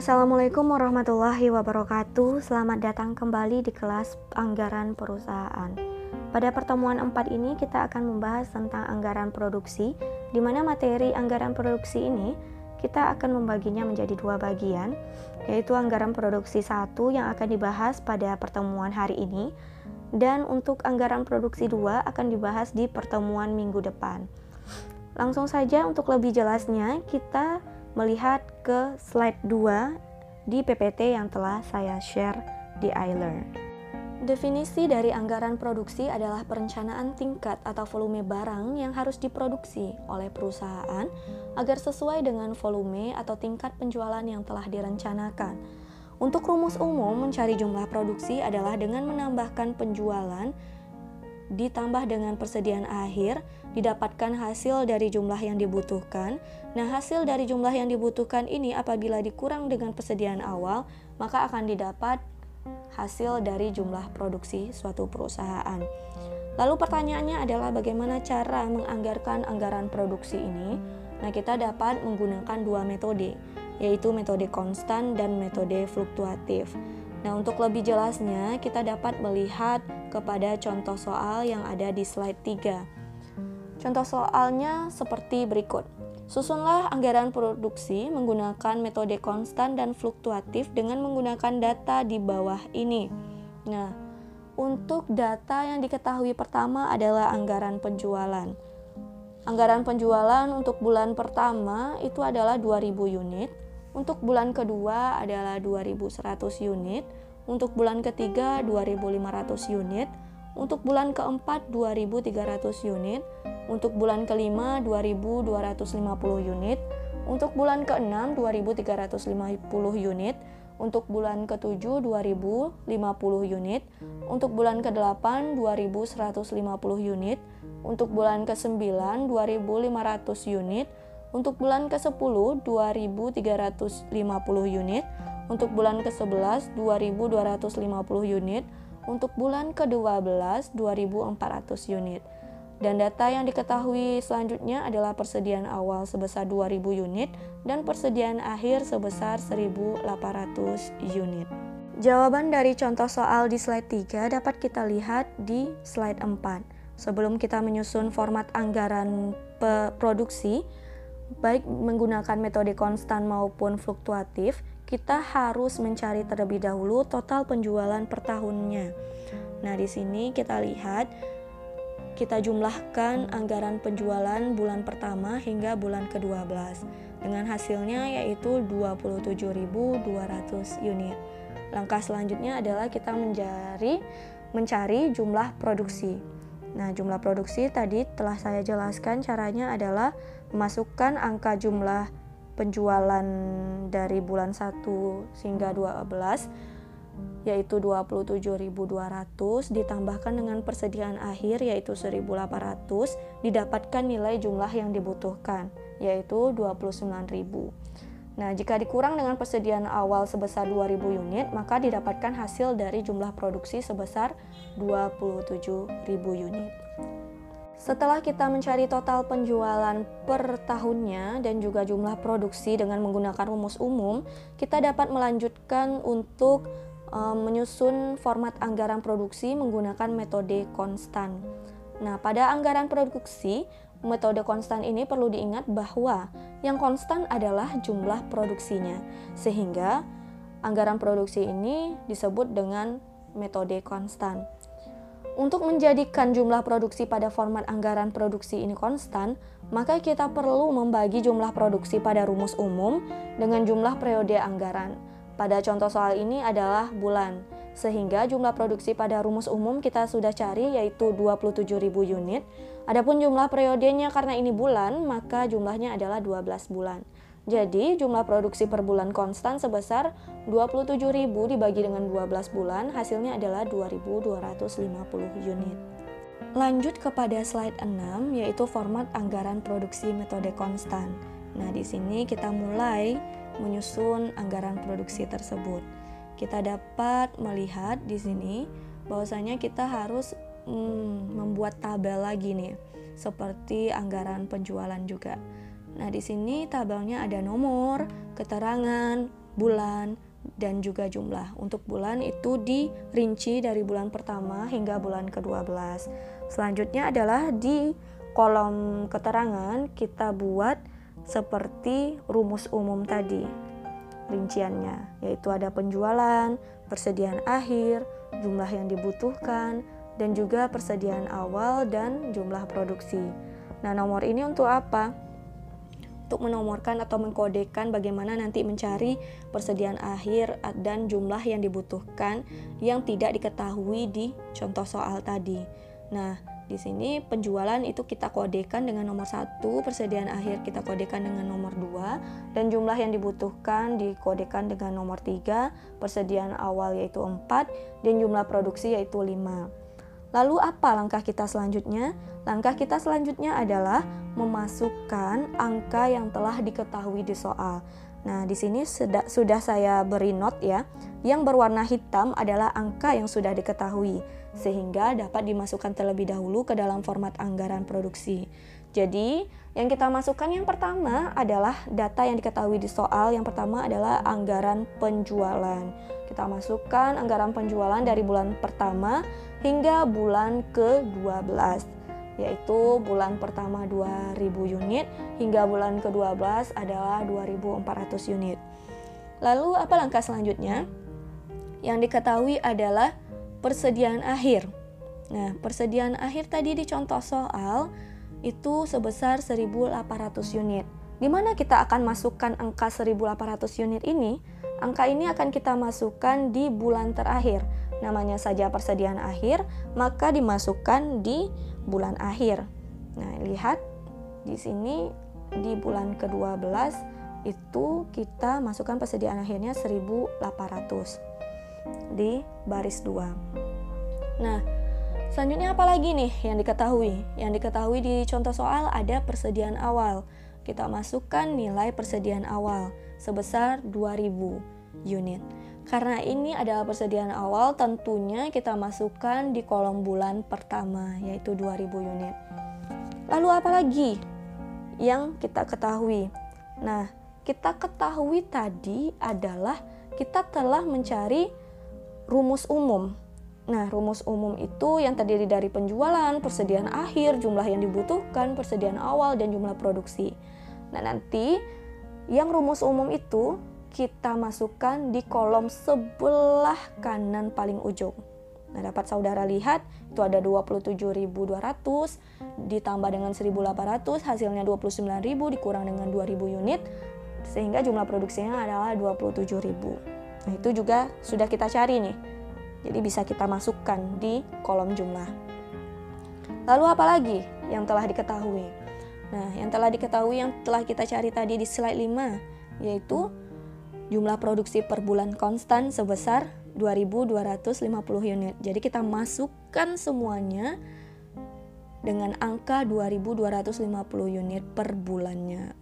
Assalamualaikum warahmatullahi wabarakatuh. Selamat datang kembali di kelas anggaran perusahaan. Pada pertemuan 4 ini kita akan membahas tentang anggaran produksi, di mana materi anggaran produksi ini kita akan membaginya menjadi dua bagian, yaitu anggaran produksi satu yang akan dibahas pada pertemuan hari ini, dan untuk anggaran produksi dua akan dibahas di pertemuan minggu depan. Langsung saja untuk lebih jelasnya, kita melihat ke slide 2 di PPT yang telah saya share di iLearn. Definisi dari anggaran produksi adalah perencanaan tingkat atau volume barang yang harus diproduksi oleh perusahaan agar sesuai dengan volume atau tingkat penjualan yang telah direncanakan. Untuk rumus umum, mencari jumlah produksi adalah dengan menambahkan penjualan ditambah dengan persediaan akhir, didapatkan hasil dari jumlah yang dibutuhkan. Nah, hasil dari jumlah yang dibutuhkan ini apabila dikurang dengan persediaan awal, maka akan didapat hasil dari jumlah produksi suatu perusahaan. Lalu pertanyaannya adalah bagaimana cara menganggarkan anggaran produksi ini? Nah, kita dapat menggunakan dua metode, yaitu metode konstan dan metode fluktuatif. Nah, untuk lebih jelasnya, kita dapat melihat kepada contoh soal yang ada di slide 3. Contoh soalnya seperti berikut. Susunlah anggaran produksi menggunakan metode konstan dan fluktuatif dengan menggunakan data di bawah ini. Nah, untuk data yang diketahui pertama adalah anggaran penjualan. Anggaran penjualan untuk bulan pertama itu adalah 2000 unit, untuk bulan kedua adalah 2100 unit, untuk bulan ketiga 2500 unit, untuk bulan keempat 2300 unit, untuk bulan kelima 2250 unit, untuk bulan keenam 2350 unit, untuk bulan ketujuh 2050 unit, untuk bulan ke-8 2150 unit, untuk bulan ke-9 2500 unit, untuk bulan ke-10, 2.350 unit. Untuk bulan ke-11, 2.250 unit. Untuk bulan ke-12, 2.400 unit. Dan data yang diketahui selanjutnya adalah persediaan awal sebesar 2000 unit dan persediaan akhir sebesar 1800 unit. Jawaban dari contoh soal di slide 3 dapat kita lihat di slide 4. Sebelum kita menyusun format anggaran produksi, baik menggunakan metode konstan maupun fluktuatif, kita harus mencari terlebih dahulu total penjualan per tahunnya. Nah, di sini kita lihat kita jumlahkan anggaran penjualan bulan pertama hingga bulan ke-12 dengan hasilnya yaitu 27.200 unit. Langkah selanjutnya adalah kita mencari mencari jumlah produksi. Nah, jumlah produksi tadi telah saya jelaskan caranya adalah memasukkan angka jumlah penjualan dari bulan 1 hingga 12 yaitu 27.200 ditambahkan dengan persediaan akhir yaitu 1.800 didapatkan nilai jumlah yang dibutuhkan yaitu 29.000. Nah, jika dikurang dengan persediaan awal sebesar 2000 unit, maka didapatkan hasil dari jumlah produksi sebesar 27.000 unit. Setelah kita mencari total penjualan per tahunnya dan juga jumlah produksi dengan menggunakan rumus umum, kita dapat melanjutkan untuk um, menyusun format anggaran produksi menggunakan metode konstan. Nah, pada anggaran produksi, metode konstan ini perlu diingat bahwa yang konstan adalah jumlah produksinya, sehingga anggaran produksi ini disebut dengan metode konstan. Untuk menjadikan jumlah produksi pada format anggaran produksi ini konstan, maka kita perlu membagi jumlah produksi pada rumus umum dengan jumlah periode anggaran. Pada contoh soal ini adalah bulan, sehingga jumlah produksi pada rumus umum kita sudah cari yaitu 27.000 unit. Adapun jumlah periodenya karena ini bulan, maka jumlahnya adalah 12 bulan. Jadi, jumlah produksi per bulan konstan sebesar 27.000 dibagi dengan 12 bulan, hasilnya adalah 2.250 unit. Lanjut kepada slide 6, yaitu format anggaran produksi metode konstan. Nah, di sini kita mulai menyusun anggaran produksi tersebut. Kita dapat melihat di sini bahwasanya kita harus hmm, membuat tabel lagi nih, seperti anggaran penjualan juga. Nah, di sini tabelnya ada nomor, keterangan, bulan, dan juga jumlah. Untuk bulan itu dirinci dari bulan pertama hingga bulan ke-12. Selanjutnya adalah di kolom keterangan kita buat seperti rumus umum tadi. Rinciannya yaitu ada penjualan, persediaan akhir, jumlah yang dibutuhkan, dan juga persediaan awal dan jumlah produksi. Nah, nomor ini untuk apa? Untuk menomorkan atau mengkodekan bagaimana nanti mencari persediaan akhir dan jumlah yang dibutuhkan yang tidak diketahui di contoh soal tadi. Nah, di sini penjualan itu kita kodekan dengan nomor satu, persediaan akhir kita kodekan dengan nomor dua, dan jumlah yang dibutuhkan dikodekan dengan nomor tiga, persediaan awal yaitu empat, dan jumlah produksi yaitu lima. Lalu apa langkah kita selanjutnya? Langkah kita selanjutnya adalah memasukkan angka yang telah diketahui di soal. Nah, di sini sudah, sudah saya beri not ya. Yang berwarna hitam adalah angka yang sudah diketahui, sehingga dapat dimasukkan terlebih dahulu ke dalam format anggaran produksi. Jadi, yang kita masukkan yang pertama adalah data yang diketahui di soal. Yang pertama adalah anggaran penjualan. Kita masukkan anggaran penjualan dari bulan pertama hingga bulan ke-12 yaitu bulan pertama 2000 unit hingga bulan ke-12 adalah 2400 unit. Lalu apa langkah selanjutnya? Yang diketahui adalah persediaan akhir. Nah, persediaan akhir tadi di contoh soal itu sebesar 1800 unit. Di mana kita akan masukkan angka 1800 unit ini? Angka ini akan kita masukkan di bulan terakhir. Namanya saja persediaan akhir, maka dimasukkan di bulan akhir. Nah, lihat di sini di bulan ke-12 itu kita masukkan persediaan akhirnya 1800 di baris 2. Nah, Selanjutnya apa lagi nih yang diketahui? Yang diketahui di contoh soal ada persediaan awal. Kita masukkan nilai persediaan awal sebesar 2000 unit. Karena ini adalah persediaan awal, tentunya kita masukkan di kolom bulan pertama yaitu 2000 unit. Lalu apa lagi yang kita ketahui? Nah, kita ketahui tadi adalah kita telah mencari rumus umum Nah, rumus umum itu yang terdiri dari penjualan, persediaan akhir, jumlah yang dibutuhkan, persediaan awal, dan jumlah produksi. Nah, nanti yang rumus umum itu kita masukkan di kolom sebelah kanan paling ujung. Nah, dapat saudara lihat itu ada 27.200 ditambah dengan 1.800 hasilnya 29.000 dikurang dengan 2.000 unit sehingga jumlah produksinya adalah 27.000. Nah, itu juga sudah kita cari nih. Jadi bisa kita masukkan di kolom jumlah. Lalu apa lagi yang telah diketahui? Nah, yang telah diketahui yang telah kita cari tadi di slide 5 yaitu jumlah produksi per bulan konstan sebesar 2250 unit. Jadi kita masukkan semuanya dengan angka 2250 unit per bulannya.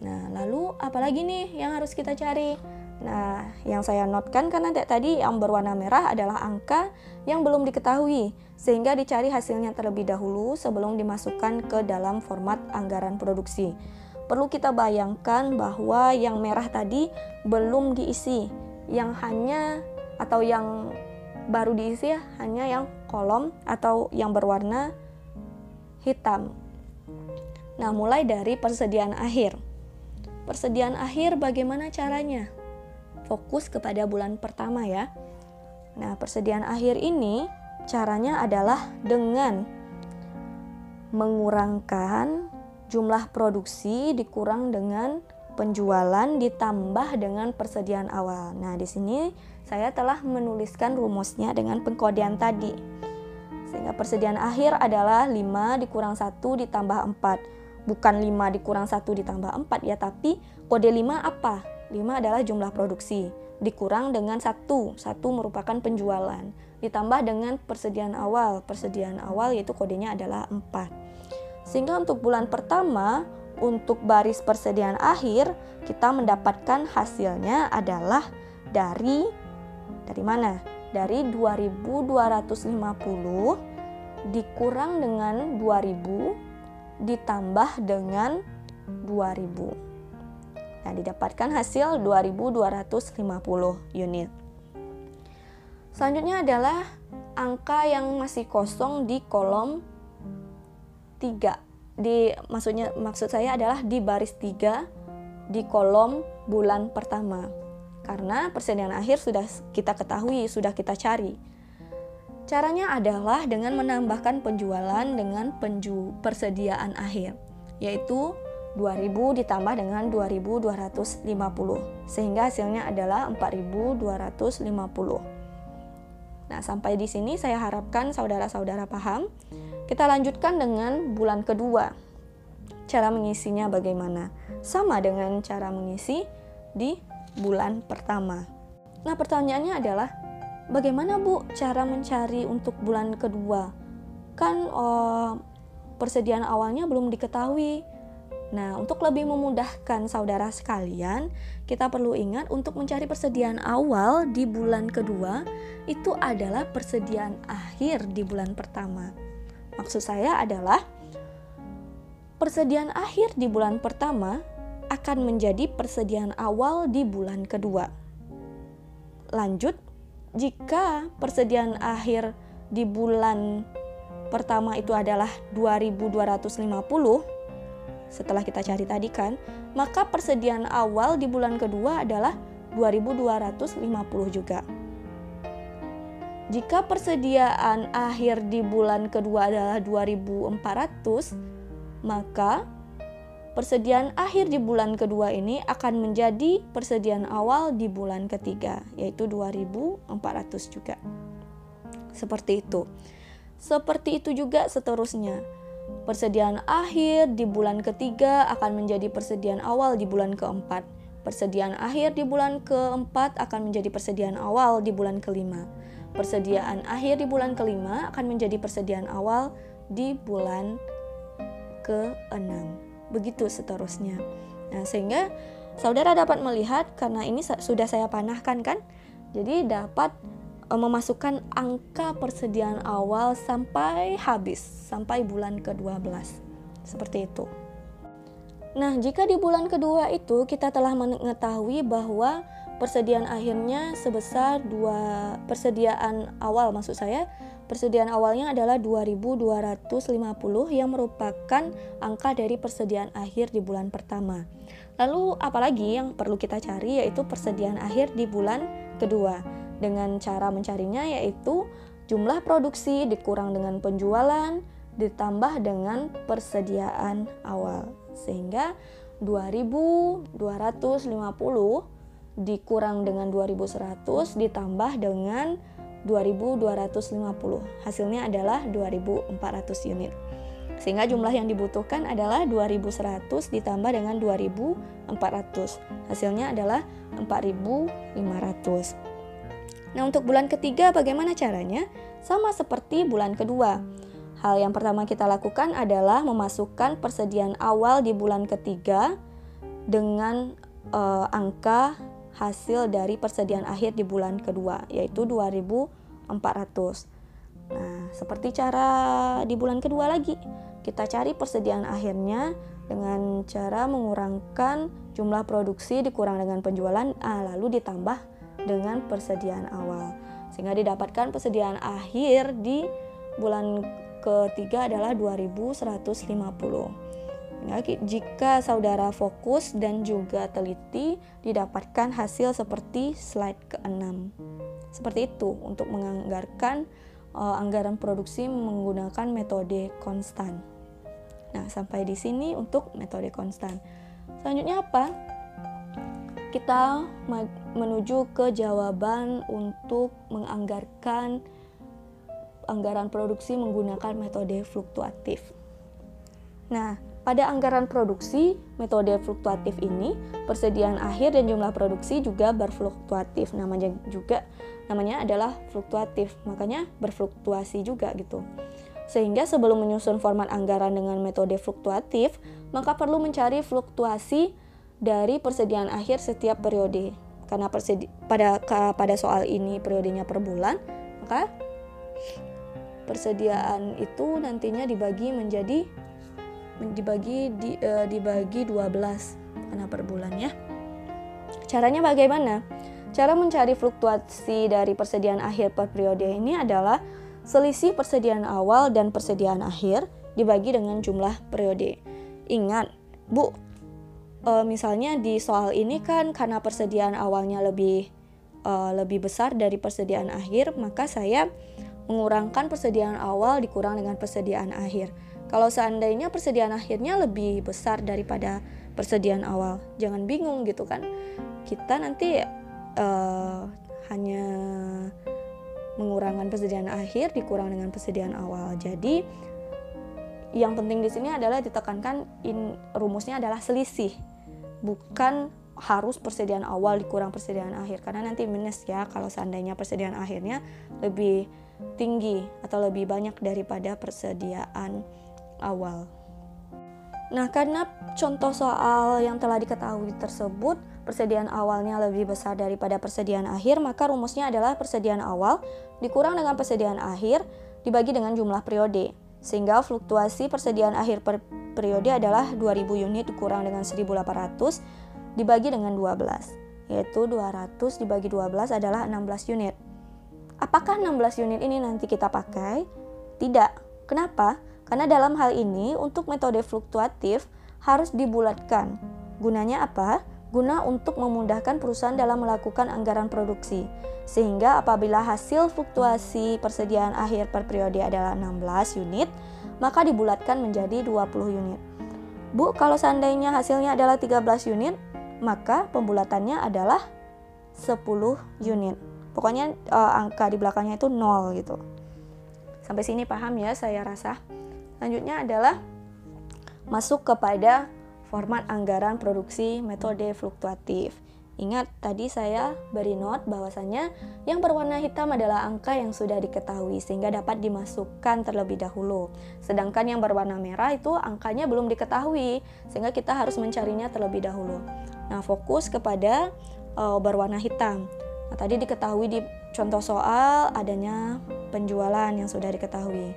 Nah, lalu apalagi nih yang harus kita cari? Nah, yang saya notkan karena tadi yang berwarna merah adalah angka yang belum diketahui, sehingga dicari hasilnya terlebih dahulu sebelum dimasukkan ke dalam format anggaran produksi. Perlu kita bayangkan bahwa yang merah tadi belum diisi, yang hanya atau yang baru diisi ya, hanya yang kolom atau yang berwarna hitam. Nah, mulai dari persediaan akhir. Persediaan akhir bagaimana caranya? fokus kepada bulan pertama ya. Nah, persediaan akhir ini caranya adalah dengan mengurangkan jumlah produksi dikurang dengan penjualan ditambah dengan persediaan awal. Nah, di sini saya telah menuliskan rumusnya dengan pengkodean tadi. Sehingga persediaan akhir adalah 5 dikurang 1 ditambah 4. Bukan 5 dikurang 1 ditambah 4 ya, tapi kode 5 apa? 5 adalah jumlah produksi, dikurang dengan satu, satu merupakan penjualan, ditambah dengan persediaan awal, persediaan awal yaitu kodenya adalah 4. Sehingga untuk bulan pertama, untuk baris persediaan akhir, kita mendapatkan hasilnya adalah dari dari mana? Dari 2250 dikurang dengan 2000 ditambah dengan 2000. Nah, didapatkan hasil 2250 unit. Selanjutnya adalah angka yang masih kosong di kolom 3. Di maksudnya maksud saya adalah di baris 3 di kolom bulan pertama. Karena persediaan akhir sudah kita ketahui, sudah kita cari. Caranya adalah dengan menambahkan penjualan dengan penju persediaan akhir, yaitu 2000 ditambah dengan 2250 sehingga hasilnya adalah 4250. Nah, sampai di sini saya harapkan saudara-saudara paham. Kita lanjutkan dengan bulan kedua. Cara mengisinya bagaimana? Sama dengan cara mengisi di bulan pertama. Nah, pertanyaannya adalah bagaimana Bu cara mencari untuk bulan kedua? Kan oh, persediaan awalnya belum diketahui. Nah, untuk lebih memudahkan saudara sekalian, kita perlu ingat untuk mencari persediaan awal di bulan kedua itu adalah persediaan akhir di bulan pertama. Maksud saya adalah persediaan akhir di bulan pertama akan menjadi persediaan awal di bulan kedua. Lanjut, jika persediaan akhir di bulan pertama itu adalah 2250 setelah kita cari tadi kan, maka persediaan awal di bulan kedua adalah 2250 juga. Jika persediaan akhir di bulan kedua adalah 2400, maka persediaan akhir di bulan kedua ini akan menjadi persediaan awal di bulan ketiga, yaitu 2400 juga. Seperti itu. Seperti itu juga seterusnya Persediaan akhir di bulan ketiga akan menjadi persediaan awal di bulan keempat. Persediaan akhir di bulan keempat akan menjadi persediaan awal di bulan kelima. Persediaan akhir di bulan kelima akan menjadi persediaan awal di bulan keenam. Begitu seterusnya. Nah, sehingga saudara dapat melihat karena ini sudah saya panahkan kan. Jadi dapat memasukkan angka persediaan awal sampai habis, sampai bulan ke-12. Seperti itu. Nah, jika di bulan kedua itu kita telah mengetahui bahwa persediaan akhirnya sebesar dua persediaan awal maksud saya persediaan awalnya adalah 2250 yang merupakan angka dari persediaan akhir di bulan pertama. Lalu apalagi yang perlu kita cari yaitu persediaan akhir di bulan kedua dengan cara mencarinya yaitu jumlah produksi dikurang dengan penjualan ditambah dengan persediaan awal. Sehingga 2250 dikurang dengan 2100 ditambah dengan 2250. Hasilnya adalah 2400 unit. Sehingga jumlah yang dibutuhkan adalah 2100 ditambah dengan 2400. Hasilnya adalah 4500. Nah, untuk bulan ketiga bagaimana caranya? Sama seperti bulan kedua. Hal yang pertama kita lakukan adalah memasukkan persediaan awal di bulan ketiga dengan uh, angka hasil dari persediaan akhir di bulan kedua, yaitu 2400. Nah, seperti cara di bulan kedua lagi, kita cari persediaan akhirnya dengan cara mengurangkan jumlah produksi dikurang dengan penjualan, ah, lalu ditambah dengan persediaan awal. Sehingga didapatkan persediaan akhir di bulan ketiga adalah 2150 jika saudara fokus dan juga teliti didapatkan hasil seperti slide ke-6 seperti itu untuk menganggarkan uh, anggaran produksi menggunakan metode konstan. Nah sampai di sini untuk metode konstan. Selanjutnya apa? Kita menuju ke jawaban untuk menganggarkan anggaran produksi menggunakan metode fluktuatif. Nah, pada anggaran produksi, metode fluktuatif ini, persediaan akhir dan jumlah produksi juga berfluktuatif. Namanya juga namanya adalah fluktuatif, makanya berfluktuasi juga gitu. Sehingga sebelum menyusun format anggaran dengan metode fluktuatif, maka perlu mencari fluktuasi dari persediaan akhir setiap periode. Karena persedi pada pada soal ini periodenya per bulan, maka persediaan itu nantinya dibagi menjadi dibagi di, e, dibagi 12 karena per bulan ya. Caranya bagaimana? Cara mencari fluktuasi dari persediaan akhir per periode ini adalah selisih persediaan awal dan persediaan akhir dibagi dengan jumlah periode. Ingat, Bu, e, misalnya di soal ini kan karena persediaan awalnya lebih e, lebih besar dari persediaan akhir, maka saya mengurangkan persediaan awal dikurang dengan persediaan akhir. Kalau seandainya persediaan akhirnya lebih besar daripada persediaan awal, jangan bingung gitu kan kita nanti uh, hanya mengurangkan persediaan akhir dikurang dengan persediaan awal. Jadi yang penting di sini adalah ditekankan in, rumusnya adalah selisih, bukan harus persediaan awal dikurang persediaan akhir karena nanti minus ya kalau seandainya persediaan akhirnya lebih tinggi atau lebih banyak daripada persediaan awal. Nah, karena contoh soal yang telah diketahui tersebut persediaan awalnya lebih besar daripada persediaan akhir, maka rumusnya adalah persediaan awal dikurang dengan persediaan akhir dibagi dengan jumlah periode. Sehingga fluktuasi persediaan akhir per periode adalah 2000 unit dikurang dengan 1800 dibagi dengan 12, yaitu 200 dibagi 12 adalah 16 unit. Apakah 16 unit ini nanti kita pakai? Tidak. Kenapa? Karena dalam hal ini untuk metode fluktuatif harus dibulatkan. Gunanya apa? Guna untuk memudahkan perusahaan dalam melakukan anggaran produksi. Sehingga apabila hasil fluktuasi persediaan akhir per periode adalah 16 unit, maka dibulatkan menjadi 20 unit. Bu, kalau seandainya hasilnya adalah 13 unit, maka pembulatannya adalah 10 unit. Pokoknya uh, angka di belakangnya itu 0 gitu. Sampai sini paham ya saya rasa. Selanjutnya adalah masuk kepada format anggaran produksi metode fluktuatif. Ingat tadi saya beri not bahwasanya yang berwarna hitam adalah angka yang sudah diketahui sehingga dapat dimasukkan terlebih dahulu. Sedangkan yang berwarna merah itu angkanya belum diketahui sehingga kita harus mencarinya terlebih dahulu. Nah, fokus kepada uh, berwarna hitam. Nah, tadi diketahui di contoh soal adanya penjualan yang sudah diketahui.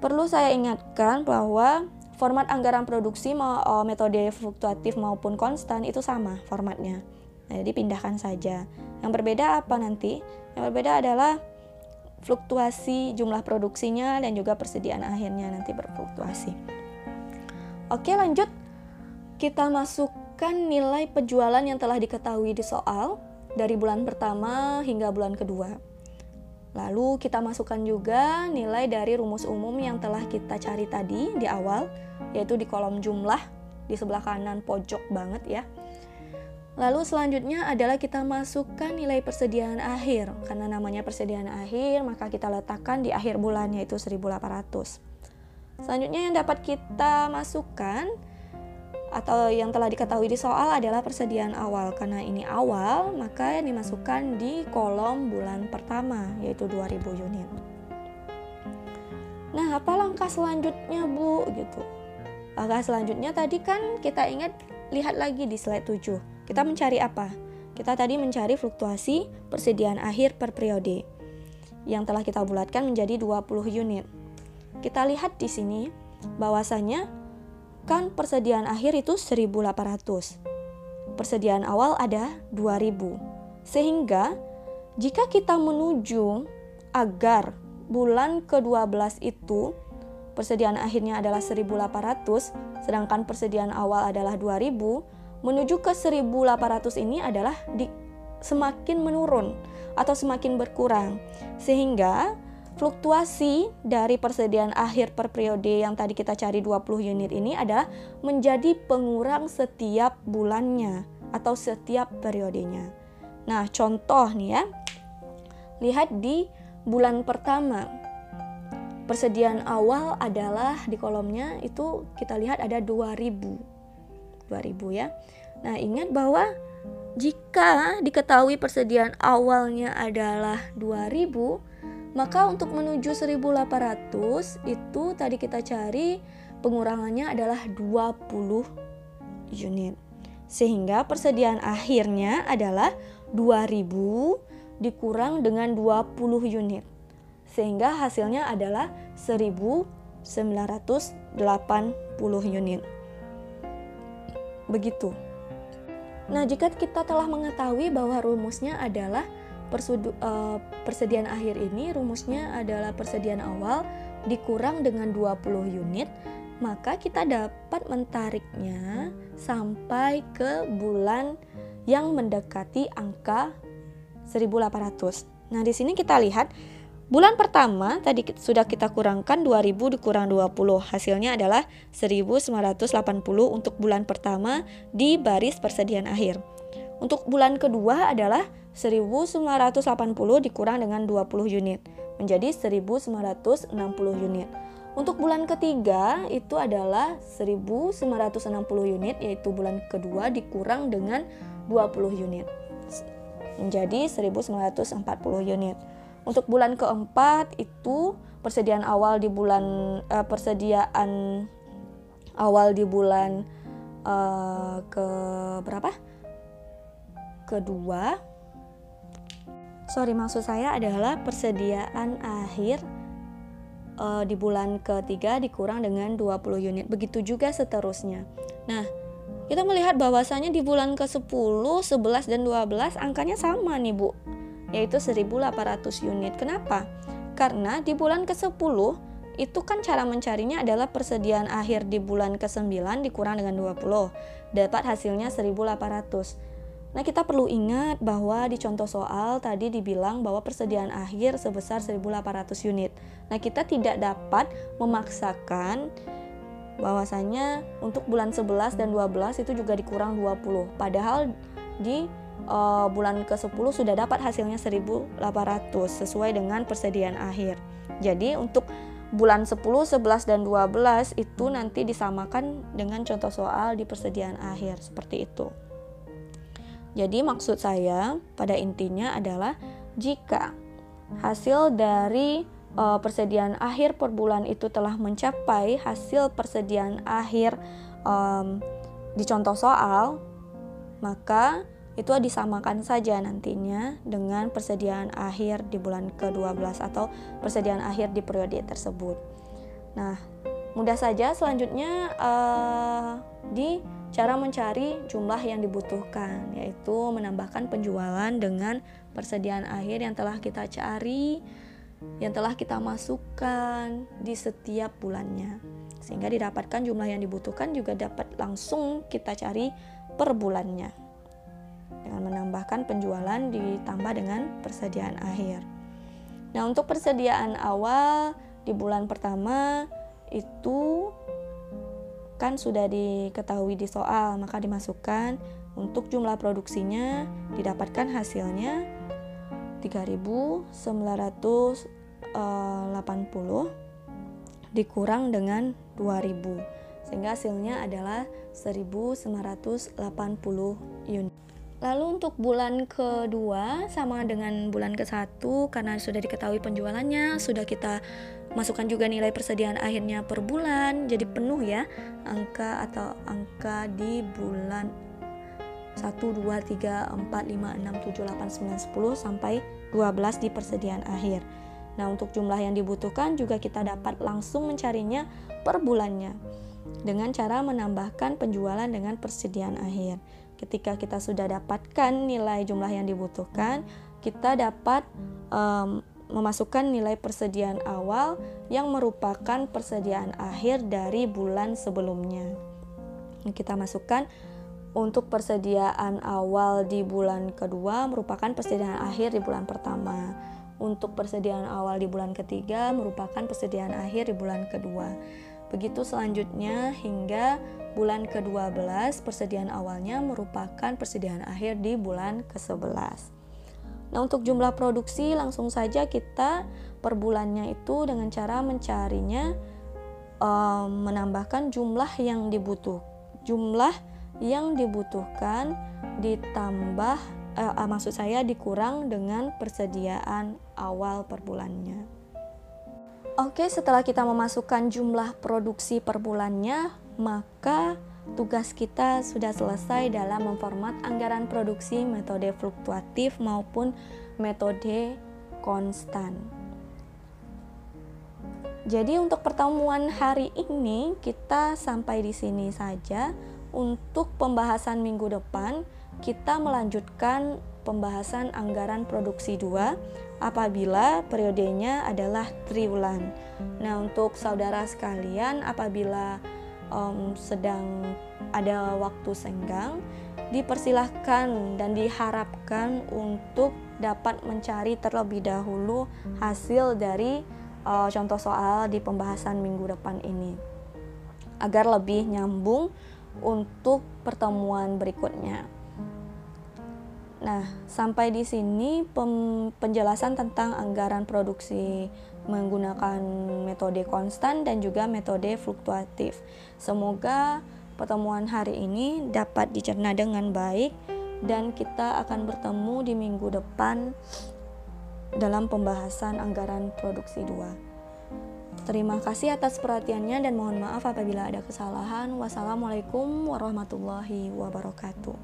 Perlu saya ingatkan bahwa format anggaran produksi oh, metode fluktuatif maupun konstan itu sama formatnya. Nah, jadi pindahkan saja. Yang berbeda apa nanti? Yang berbeda adalah fluktuasi jumlah produksinya dan juga persediaan akhirnya nanti berfluktuasi. Oke, lanjut. Kita masukkan nilai penjualan yang telah diketahui di soal dari bulan pertama hingga bulan kedua. Lalu kita masukkan juga nilai dari rumus umum yang telah kita cari tadi di awal, yaitu di kolom jumlah di sebelah kanan pojok banget ya. Lalu selanjutnya adalah kita masukkan nilai persediaan akhir. Karena namanya persediaan akhir, maka kita letakkan di akhir bulan yaitu 1800. Selanjutnya yang dapat kita masukkan atau yang telah diketahui di soal adalah persediaan awal. Karena ini awal, maka dimasukkan di kolom bulan pertama, yaitu 2000 unit. Nah, apa langkah selanjutnya, Bu? Gitu. Langkah selanjutnya tadi kan kita ingat lihat lagi di slide 7. Kita mencari apa? Kita tadi mencari fluktuasi persediaan akhir per periode yang telah kita bulatkan menjadi 20 unit. Kita lihat di sini bahwasanya kan persediaan akhir itu 1800. Persediaan awal ada 2000. Sehingga jika kita menuju agar bulan ke-12 itu persediaan akhirnya adalah 1800 sedangkan persediaan awal adalah 2000 menuju ke 1800 ini adalah di, semakin menurun atau semakin berkurang sehingga Fluktuasi dari persediaan akhir per periode yang tadi kita cari 20 unit ini adalah menjadi pengurang setiap bulannya atau setiap periodenya. Nah, contoh nih ya. Lihat di bulan pertama. Persediaan awal adalah di kolomnya itu kita lihat ada 2000. 2000 ya. Nah, ingat bahwa jika diketahui persediaan awalnya adalah 2000, maka untuk menuju 1800 itu tadi kita cari pengurangannya adalah 20 unit. Sehingga persediaan akhirnya adalah 2000 dikurang dengan 20 unit. Sehingga hasilnya adalah 1980 unit. Begitu. Nah, jika kita telah mengetahui bahwa rumusnya adalah persudu, uh, persediaan akhir ini rumusnya adalah persediaan awal dikurang dengan 20 unit, maka kita dapat mentariknya sampai ke bulan yang mendekati angka 1800. Nah, di sini kita lihat bulan pertama tadi sudah kita kurangkan 2000 dikurang 20. Hasilnya adalah 1980 untuk bulan pertama di baris persediaan akhir. Untuk bulan kedua adalah 1980 dikurang dengan 20 unit menjadi 1960 unit. Untuk bulan ketiga itu adalah 1960 unit yaitu bulan kedua dikurang dengan 20 unit menjadi 1940 unit. Untuk bulan keempat itu persediaan awal di bulan uh, persediaan awal di bulan uh, ke berapa? Kedua. Sorry, maksud saya adalah persediaan akhir uh, di bulan ketiga dikurang dengan 20 unit. Begitu juga seterusnya. Nah, kita melihat bahwasanya di bulan ke-10, 11 dan 12 angkanya sama nih, Bu. Yaitu 1800 unit. Kenapa? Karena di bulan ke-10 itu kan cara mencarinya adalah persediaan akhir di bulan ke-9 dikurang dengan 20. Dapat hasilnya 1800. Nah, kita perlu ingat bahwa di contoh soal tadi dibilang bahwa persediaan akhir sebesar 1800 unit. Nah, kita tidak dapat memaksakan bahwasanya untuk bulan 11 dan 12 itu juga dikurang 20. Padahal di uh, bulan ke-10 sudah dapat hasilnya 1800 sesuai dengan persediaan akhir. Jadi untuk bulan 10, 11 dan 12 itu nanti disamakan dengan contoh soal di persediaan akhir seperti itu. Jadi maksud saya pada intinya adalah jika hasil dari uh, persediaan akhir per bulan itu telah mencapai hasil persediaan akhir um, di contoh soal, maka itu disamakan saja nantinya dengan persediaan akhir di bulan ke-12 atau persediaan akhir di periode tersebut. Nah, mudah saja selanjutnya uh, di cara mencari jumlah yang dibutuhkan, yaitu menambahkan penjualan dengan persediaan akhir yang telah kita cari yang telah kita masukkan di setiap bulannya sehingga didapatkan jumlah yang dibutuhkan juga dapat langsung kita cari per bulannya dengan menambahkan penjualan ditambah dengan persediaan akhir. Nah, untuk persediaan awal di bulan pertama itu kan sudah diketahui di soal, maka dimasukkan untuk jumlah produksinya didapatkan hasilnya 3980 eh, dikurang dengan 2000 sehingga hasilnya adalah 1980 unit. Lalu untuk bulan kedua sama dengan bulan ke satu karena sudah diketahui penjualannya, sudah kita masukkan juga nilai persediaan akhirnya per bulan, jadi penuh ya angka atau angka di bulan 1, 2, 3, 4, 5, 6, 7, 8, 9, 10 sampai 12 di persediaan akhir. Nah, untuk jumlah yang dibutuhkan juga kita dapat langsung mencarinya per bulannya dengan cara menambahkan penjualan dengan persediaan akhir. Ketika kita sudah dapatkan nilai jumlah yang dibutuhkan, kita dapat um, memasukkan nilai persediaan awal yang merupakan persediaan akhir dari bulan sebelumnya. Kita masukkan untuk persediaan awal di bulan kedua merupakan persediaan akhir di bulan pertama. Untuk persediaan awal di bulan ketiga merupakan persediaan akhir di bulan kedua. Begitu selanjutnya hingga bulan ke-12 persediaan awalnya merupakan persediaan akhir di bulan ke-11. Nah, untuk jumlah produksi langsung saja kita per bulannya itu dengan cara mencarinya um, menambahkan jumlah yang dibutuh jumlah yang dibutuhkan ditambah eh, eh, maksud saya dikurang dengan persediaan awal per bulannya. Oke, setelah kita memasukkan jumlah produksi per bulannya, maka tugas kita sudah selesai dalam memformat anggaran produksi metode fluktuatif maupun metode konstan. Jadi untuk pertemuan hari ini kita sampai di sini saja. untuk pembahasan minggu depan kita melanjutkan pembahasan anggaran produksi 2 apabila periodenya adalah triwulan. Nah, untuk saudara sekalian apabila um, sedang ada waktu senggang, dipersilahkan dan diharapkan untuk dapat mencari terlebih dahulu hasil dari uh, contoh soal di pembahasan minggu depan ini agar lebih nyambung untuk pertemuan berikutnya. Nah, sampai di sini penjelasan tentang anggaran produksi menggunakan metode konstan dan juga metode fluktuatif. Semoga pertemuan hari ini dapat dicerna dengan baik dan kita akan bertemu di minggu depan dalam pembahasan anggaran produksi 2. Terima kasih atas perhatiannya dan mohon maaf apabila ada kesalahan. Wassalamualaikum warahmatullahi wabarakatuh.